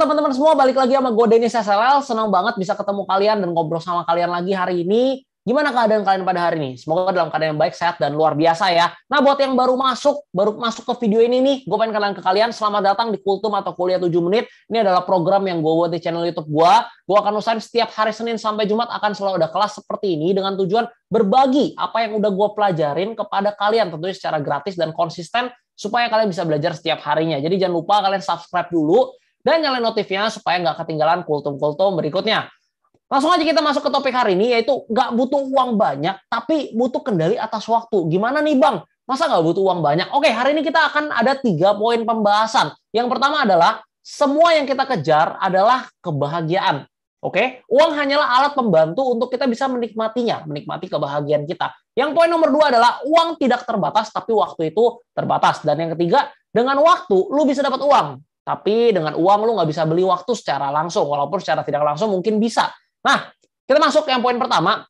teman-teman semua, balik lagi sama gue Denis SLL. Senang banget bisa ketemu kalian dan ngobrol sama kalian lagi hari ini. Gimana keadaan kalian pada hari ini? Semoga dalam keadaan yang baik, sehat, dan luar biasa ya. Nah, buat yang baru masuk, baru masuk ke video ini nih, gue pengen kenalin ke kalian, selamat datang di Kultum atau Kuliah 7 Menit. Ini adalah program yang gue buat di channel YouTube gue. Gue akan usahain setiap hari Senin sampai Jumat akan selalu ada kelas seperti ini dengan tujuan berbagi apa yang udah gue pelajarin kepada kalian, tentunya secara gratis dan konsisten, supaya kalian bisa belajar setiap harinya. Jadi jangan lupa kalian subscribe dulu, dan nyalain notifnya supaya nggak ketinggalan kultum-kultum berikutnya. Langsung aja kita masuk ke topik hari ini, yaitu nggak butuh uang banyak, tapi butuh kendali atas waktu. Gimana nih Bang? Masa nggak butuh uang banyak? Oke, hari ini kita akan ada tiga poin pembahasan. Yang pertama adalah, semua yang kita kejar adalah kebahagiaan. Oke, uang hanyalah alat pembantu untuk kita bisa menikmatinya, menikmati kebahagiaan kita. Yang poin nomor dua adalah uang tidak terbatas, tapi waktu itu terbatas. Dan yang ketiga, dengan waktu lu bisa dapat uang, tapi dengan uang lu nggak bisa beli waktu secara langsung, walaupun secara tidak langsung mungkin bisa. Nah, kita masuk ke yang poin pertama.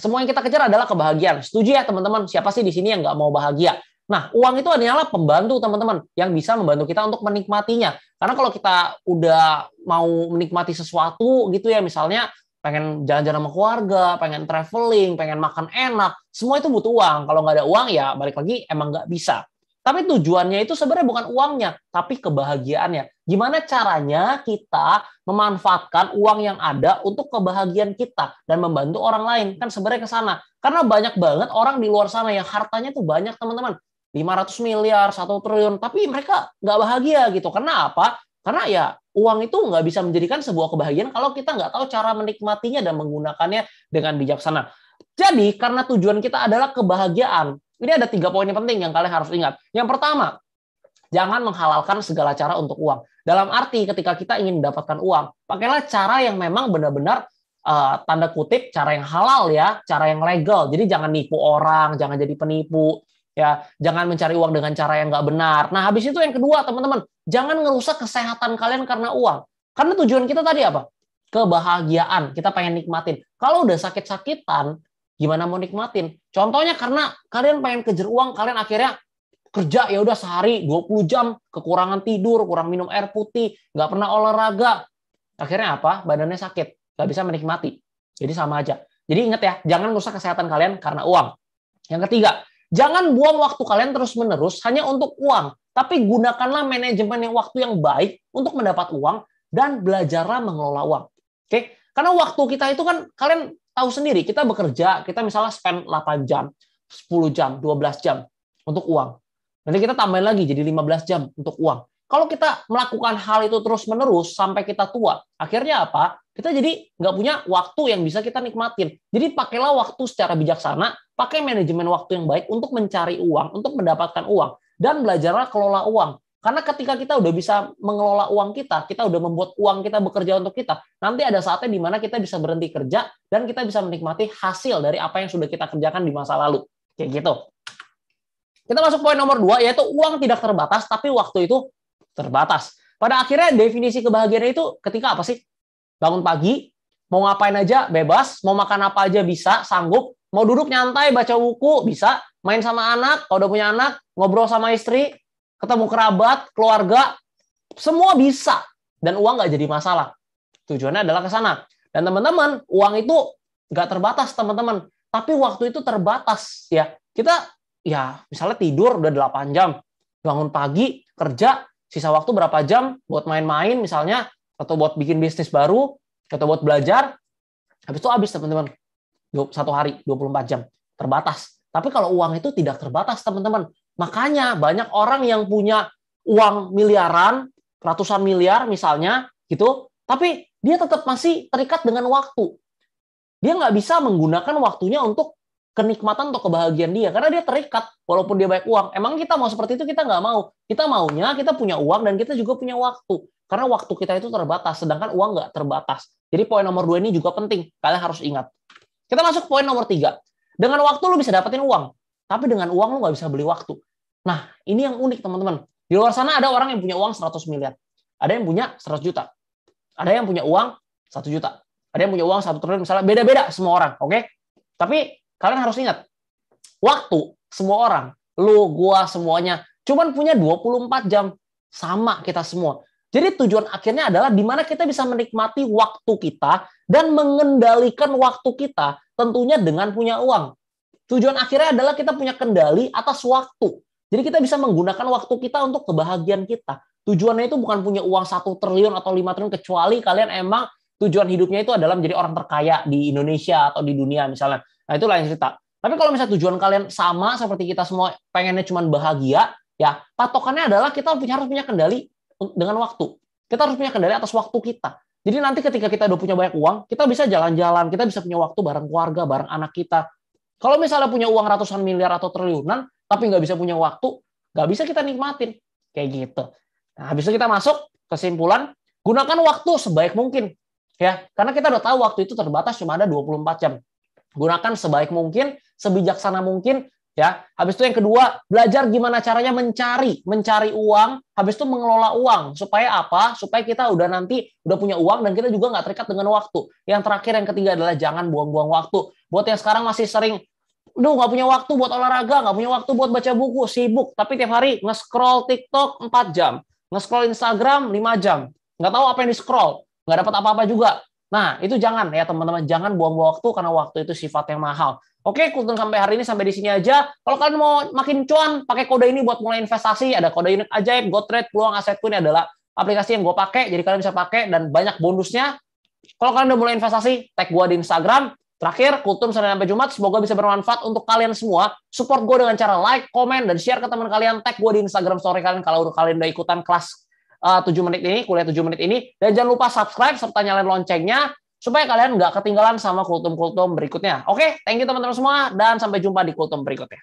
Semua yang kita kejar adalah kebahagiaan. Setuju ya teman-teman? Siapa sih di sini yang nggak mau bahagia? Nah, uang itu adalah pembantu teman-teman yang bisa membantu kita untuk menikmatinya. Karena kalau kita udah mau menikmati sesuatu gitu ya, misalnya pengen jalan-jalan sama keluarga, pengen traveling, pengen makan enak, semua itu butuh uang. Kalau nggak ada uang ya balik lagi emang nggak bisa. Tapi tujuannya itu sebenarnya bukan uangnya, tapi kebahagiaannya. Gimana caranya kita memanfaatkan uang yang ada untuk kebahagiaan kita dan membantu orang lain? Kan sebenarnya ke sana. Karena banyak banget orang di luar sana yang hartanya tuh banyak, teman-teman. 500 miliar, 1 triliun, tapi mereka nggak bahagia gitu. Karena apa? Karena ya uang itu nggak bisa menjadikan sebuah kebahagiaan kalau kita nggak tahu cara menikmatinya dan menggunakannya dengan bijaksana. Jadi karena tujuan kita adalah kebahagiaan, ini ada tiga poin yang penting yang kalian harus ingat. Yang pertama, jangan menghalalkan segala cara untuk uang. Dalam arti ketika kita ingin mendapatkan uang, pakailah cara yang memang benar-benar uh, tanda kutip cara yang halal ya, cara yang legal. Jadi jangan nipu orang, jangan jadi penipu, ya, jangan mencari uang dengan cara yang nggak benar. Nah, habis itu yang kedua, teman-teman, jangan ngerusak kesehatan kalian karena uang. Karena tujuan kita tadi apa? Kebahagiaan. Kita pengen nikmatin. Kalau udah sakit-sakitan, gimana mau nikmatin? Contohnya karena kalian pengen kejar uang, kalian akhirnya kerja ya udah sehari 20 jam, kekurangan tidur, kurang minum air putih, nggak pernah olahraga. Akhirnya apa? Badannya sakit, nggak bisa menikmati. Jadi sama aja. Jadi ingat ya, jangan rusak kesehatan kalian karena uang. Yang ketiga, jangan buang waktu kalian terus-menerus hanya untuk uang, tapi gunakanlah manajemen yang waktu yang baik untuk mendapat uang dan belajarlah mengelola uang. Oke? Karena waktu kita itu kan kalian tahu sendiri, kita bekerja, kita misalnya spend 8 jam, 10 jam, 12 jam untuk uang. Nanti kita tambahin lagi jadi 15 jam untuk uang. Kalau kita melakukan hal itu terus-menerus sampai kita tua, akhirnya apa? Kita jadi nggak punya waktu yang bisa kita nikmatin. Jadi pakailah waktu secara bijaksana, pakai manajemen waktu yang baik untuk mencari uang, untuk mendapatkan uang, dan belajarlah kelola uang. Karena ketika kita udah bisa mengelola uang kita, kita udah membuat uang kita bekerja untuk kita, nanti ada saatnya di mana kita bisa berhenti kerja dan kita bisa menikmati hasil dari apa yang sudah kita kerjakan di masa lalu. Kayak gitu. Kita masuk poin nomor dua, yaitu uang tidak terbatas, tapi waktu itu terbatas. Pada akhirnya definisi kebahagiaan itu ketika apa sih? Bangun pagi, mau ngapain aja bebas, mau makan apa aja bisa, sanggup, mau duduk nyantai baca buku bisa, main sama anak, kalau udah punya anak, ngobrol sama istri, ketemu kerabat, keluarga, semua bisa. Dan uang nggak jadi masalah. Tujuannya adalah ke sana. Dan teman-teman, uang itu nggak terbatas, teman-teman. Tapi waktu itu terbatas. ya Kita, ya misalnya tidur udah 8 jam. Bangun pagi, kerja, sisa waktu berapa jam buat main-main misalnya, atau buat bikin bisnis baru, atau buat belajar. Habis itu habis, teman-teman. Satu hari, 24 jam. Terbatas. Tapi kalau uang itu tidak terbatas, teman-teman. Makanya banyak orang yang punya uang miliaran, ratusan miliar misalnya, gitu, tapi dia tetap masih terikat dengan waktu. Dia nggak bisa menggunakan waktunya untuk kenikmatan atau kebahagiaan dia karena dia terikat walaupun dia banyak uang. Emang kita mau seperti itu kita nggak mau. Kita maunya kita punya uang dan kita juga punya waktu karena waktu kita itu terbatas, sedangkan uang nggak terbatas. Jadi poin nomor dua ini juga penting. Kalian harus ingat. Kita masuk poin nomor tiga. Dengan waktu lu bisa dapetin uang, tapi dengan uang lu nggak bisa beli waktu. Nah, ini yang unik teman-teman. Di luar sana ada orang yang punya uang 100 miliar. Ada yang punya 100 juta. Ada yang punya uang 1 juta. Ada yang punya uang 1 triliun misalnya. Beda-beda semua orang, oke? Okay? Tapi kalian harus ingat, waktu semua orang, lu, gua, semuanya, cuman punya 24 jam. Sama kita semua. Jadi tujuan akhirnya adalah di mana kita bisa menikmati waktu kita dan mengendalikan waktu kita tentunya dengan punya uang. Tujuan akhirnya adalah kita punya kendali atas waktu. Jadi kita bisa menggunakan waktu kita untuk kebahagiaan kita. Tujuannya itu bukan punya uang satu triliun atau lima triliun kecuali kalian emang tujuan hidupnya itu adalah menjadi orang terkaya di Indonesia atau di dunia misalnya. Nah itu lain cerita. Tapi kalau misalnya tujuan kalian sama seperti kita semua pengennya cuma bahagia, ya patokannya adalah kita harus punya kendali dengan waktu. Kita harus punya kendali atas waktu kita. Jadi nanti ketika kita udah punya banyak uang, kita bisa jalan-jalan, kita bisa punya waktu bareng keluarga, bareng anak kita. Kalau misalnya punya uang ratusan miliar atau triliunan, tapi nggak bisa punya waktu, nggak bisa kita nikmatin. Kayak gitu. Nah, habis itu kita masuk kesimpulan, gunakan waktu sebaik mungkin. ya Karena kita udah tahu waktu itu terbatas cuma ada 24 jam. Gunakan sebaik mungkin, sebijaksana mungkin, ya. Habis itu yang kedua, belajar gimana caranya mencari, mencari uang, habis itu mengelola uang. Supaya apa? Supaya kita udah nanti udah punya uang dan kita juga nggak terikat dengan waktu. Yang terakhir, yang ketiga adalah jangan buang-buang waktu. Buat yang sekarang masih sering Duh, nggak punya waktu buat olahraga, nggak punya waktu buat baca buku, sibuk. Tapi tiap hari nge-scroll TikTok 4 jam nge-scroll Instagram 5 jam, nggak tahu apa yang di-scroll, nggak dapat apa-apa juga. Nah, itu jangan ya teman-teman, jangan buang-buang waktu karena waktu itu sifatnya mahal. Oke, kultur sampai hari ini sampai di sini aja. Kalau kalian mau makin cuan, pakai kode ini buat mulai investasi. Ada kode unik ajaib, GoTrade, peluang asetku ini adalah aplikasi yang gue pakai, jadi kalian bisa pakai dan banyak bonusnya. Kalau kalian udah mulai investasi, tag gue di Instagram, Terakhir, Kultum Senin sampai Jumat, semoga bisa bermanfaat untuk kalian semua. Support gue dengan cara like, komen, dan share ke teman kalian. Tag gue di Instagram story kalian kalau kalian udah ikutan kelas uh, 7 menit ini, kuliah 7 menit ini. Dan jangan lupa subscribe serta nyalain loncengnya supaya kalian nggak ketinggalan sama kultum-kultum berikutnya. Oke, thank you teman-teman semua, dan sampai jumpa di kultum berikutnya.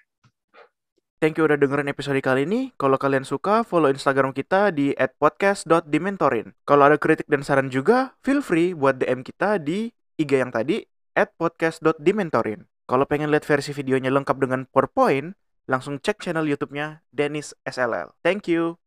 Thank you udah dengerin episode kali ini. Kalau kalian suka, follow Instagram kita di @podcast.dimentorin. Kalau ada kritik dan saran juga, feel free buat DM kita di IG yang tadi at podcast.dimentorin. Kalau pengen lihat versi videonya lengkap dengan PowerPoint, langsung cek channel YouTube-nya Dennis SLL. Thank you.